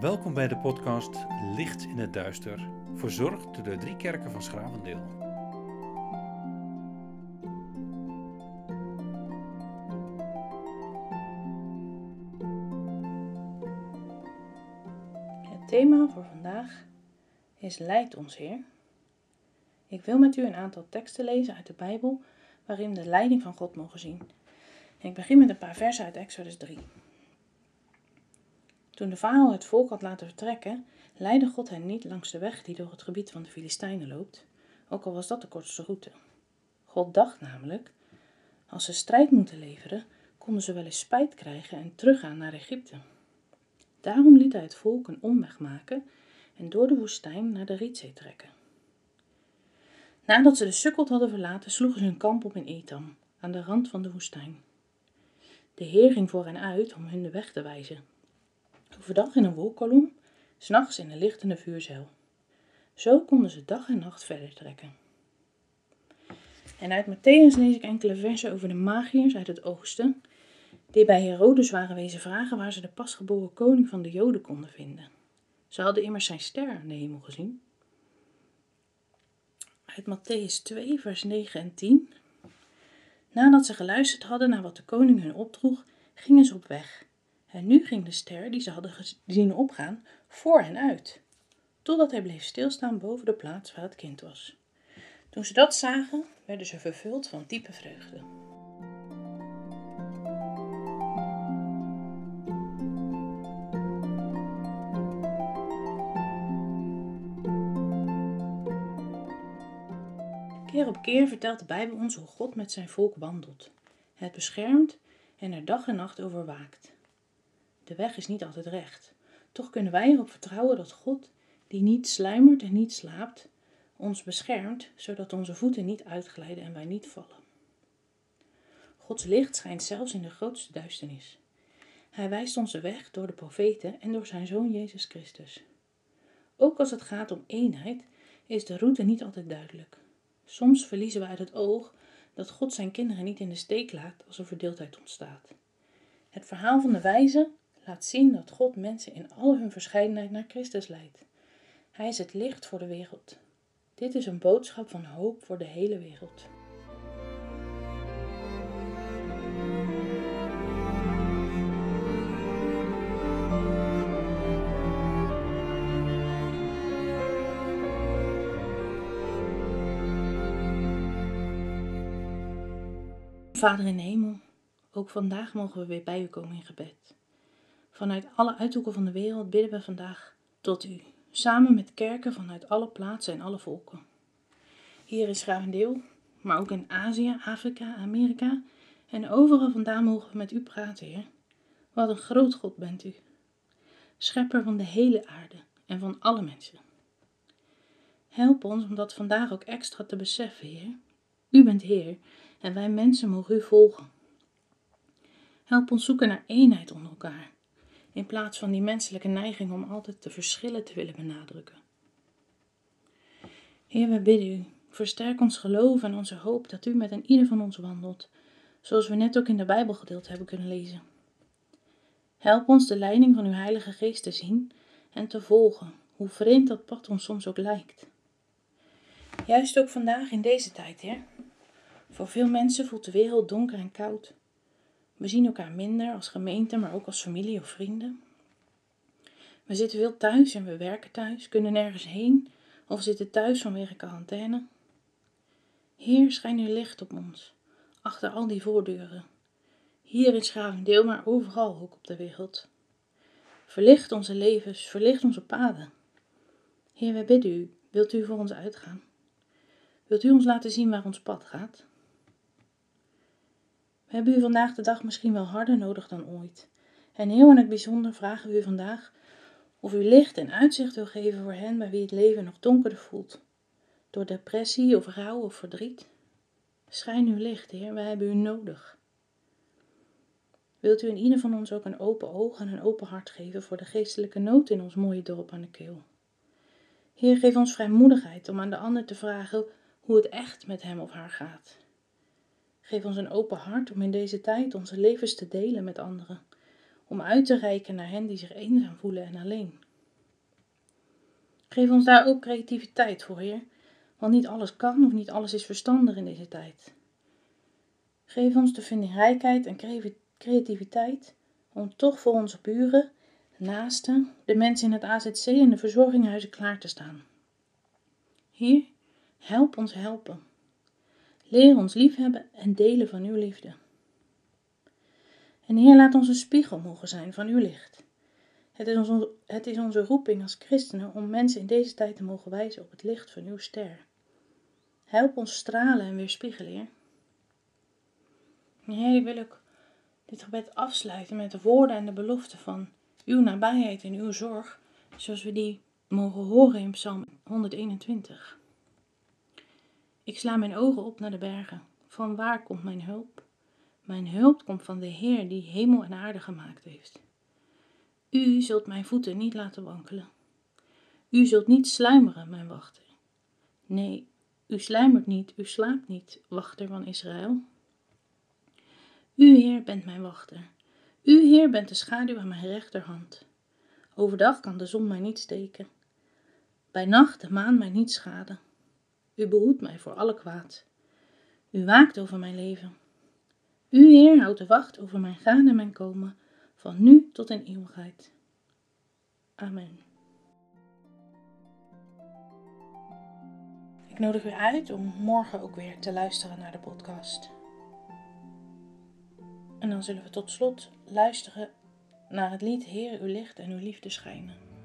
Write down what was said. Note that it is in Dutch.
Welkom bij de podcast Licht in het Duister, verzorgd door de drie kerken van Schravendeel. Het thema voor vandaag is Leid ons Heer. Ik wil met u een aantal teksten lezen uit de Bijbel waarin we de leiding van God mogen zien. En ik begin met een paar versen uit Exodus 3. Toen de farao het volk had laten vertrekken, leidde God hen niet langs de weg die door het gebied van de Filistijnen loopt, ook al was dat de kortste route. God dacht namelijk, als ze strijd moeten leveren, konden ze wel eens spijt krijgen en teruggaan naar Egypte. Daarom liet hij het volk een omweg maken en door de woestijn naar de Rietzee trekken. Nadat ze de sukkeld hadden verlaten, sloegen ze hun kamp op in Etam, aan de rand van de woestijn. De Heer ging voor hen uit om hun de weg te wijzen. Overdag in een wolkolom, s'nachts in een lichtende vuurzeil. Zo konden ze dag en nacht verder trekken. En uit Matthäus lees ik enkele versen over de magiërs uit het oosten, die bij Herodes waren wezen vragen waar ze de pasgeboren koning van de Joden konden vinden. Ze hadden immers zijn ster aan de hemel gezien. Uit Matthäus 2, vers 9 en 10. Nadat ze geluisterd hadden naar wat de koning hun opdroeg, gingen ze op weg. En nu ging de ster die ze hadden gezien opgaan voor hen uit, totdat hij bleef stilstaan boven de plaats waar het kind was. Toen ze dat zagen, werden ze vervuld van diepe vreugde. Keer op keer vertelt de Bijbel ons hoe God met zijn volk wandelt, het beschermt en er dag en nacht over waakt. De weg is niet altijd recht. Toch kunnen wij erop vertrouwen dat God, die niet sluimert en niet slaapt, ons beschermt, zodat onze voeten niet uitglijden en wij niet vallen. Gods licht schijnt zelfs in de grootste duisternis. Hij wijst onze weg door de profeten en door zijn zoon Jezus Christus. Ook als het gaat om eenheid, is de route niet altijd duidelijk. Soms verliezen we uit het oog dat God zijn kinderen niet in de steek laat als er verdeeldheid ontstaat. Het verhaal van de wijze laat zien dat God mensen in al hun verscheidenheid naar Christus leidt. Hij is het licht voor de wereld. Dit is een boodschap van hoop voor de hele wereld. Vader in hemel, ook vandaag mogen we weer bij u komen in gebed. Vanuit alle uithoeken van de wereld bidden we vandaag tot u, samen met kerken vanuit alle plaatsen en alle volken. Hier in Schravendeel, maar ook in Azië, Afrika, Amerika en overal vandaan mogen we met u praten, Heer. Wat een groot God bent u, schepper van de hele aarde en van alle mensen. Help ons om dat vandaag ook extra te beseffen, Heer. U bent Heer en wij mensen mogen u volgen. Help ons zoeken naar eenheid onder elkaar in plaats van die menselijke neiging om altijd de verschillen te willen benadrukken. Heer, we bidden u, versterk ons geloof en onze hoop dat u met een ieder van ons wandelt, zoals we net ook in de Bijbelgedeelte hebben kunnen lezen. Help ons de leiding van uw Heilige Geest te zien en te volgen, hoe vreemd dat pad ons soms ook lijkt. Juist ook vandaag in deze tijd, Heer. Voor veel mensen voelt de wereld donker en koud. We zien elkaar minder als gemeente, maar ook als familie of vrienden. We zitten veel thuis en we werken thuis, kunnen nergens heen of zitten thuis vanwege quarantaine. Heer, schijn uw licht op ons, achter al die voordeuren. Hier in Schavendeel, maar overal ook op de wereld. Verlicht onze levens, verlicht onze paden. Heer, wij bidden u, wilt u voor ons uitgaan? Wilt u ons laten zien waar ons pad gaat? We hebben u vandaag de dag misschien wel harder nodig dan ooit. En heel in het bijzonder vragen we u vandaag of u licht en uitzicht wil geven voor hen bij wie het leven nog donkerder voelt. Door depressie of rouw of verdriet. Schijn uw licht, Heer, wij hebben u nodig. Wilt u in ieder van ons ook een open oog en een open hart geven voor de geestelijke nood in ons mooie dorp aan de keel? Heer, geef ons vrijmoedigheid om aan de ander te vragen hoe het echt met hem of haar gaat. Geef ons een open hart om in deze tijd onze levens te delen met anderen, om uit te reiken naar hen die zich eenzaam voelen en alleen. Geef ons daar ook creativiteit voor, Heer, want niet alles kan of niet alles is verstandig in deze tijd. Geef ons de vindingrijkheid en creativiteit om toch voor onze buren, naasten, de mensen in het AZC en de verzorginghuizen klaar te staan. Heer, help ons helpen. Leer ons liefhebben en delen van uw liefde. En Heer, laat ons een spiegel mogen zijn van uw licht. Het is, onze, het is onze roeping als christenen om mensen in deze tijd te mogen wijzen op het licht van uw ster. Help ons stralen en weerspiegelen, Heer. Heer, ik wil ook dit gebed afsluiten met de woorden en de beloften van uw nabijheid en uw zorg, zoals we die mogen horen in Psalm 121. Ik sla mijn ogen op naar de bergen. Van waar komt mijn hulp? Mijn hulp komt van de Heer die hemel en aarde gemaakt heeft. U zult mijn voeten niet laten wankelen. U zult niet sluimeren, mijn wachter. Nee, u sluimert niet, u slaapt niet, wachter van Israël. U, Heer, bent mijn wachter. U, Heer, bent de schaduw aan mijn rechterhand. Overdag kan de zon mij niet steken. Bij nacht de maan mij niet schaden. U behoedt mij voor alle kwaad. U waakt over mijn leven. U, Heer, houdt de wacht over mijn gaan en mijn komen, van nu tot in eeuwigheid. Amen. Ik nodig u uit om morgen ook weer te luisteren naar de podcast. En dan zullen we tot slot luisteren naar het lied Heer, uw licht en uw liefde schijnen.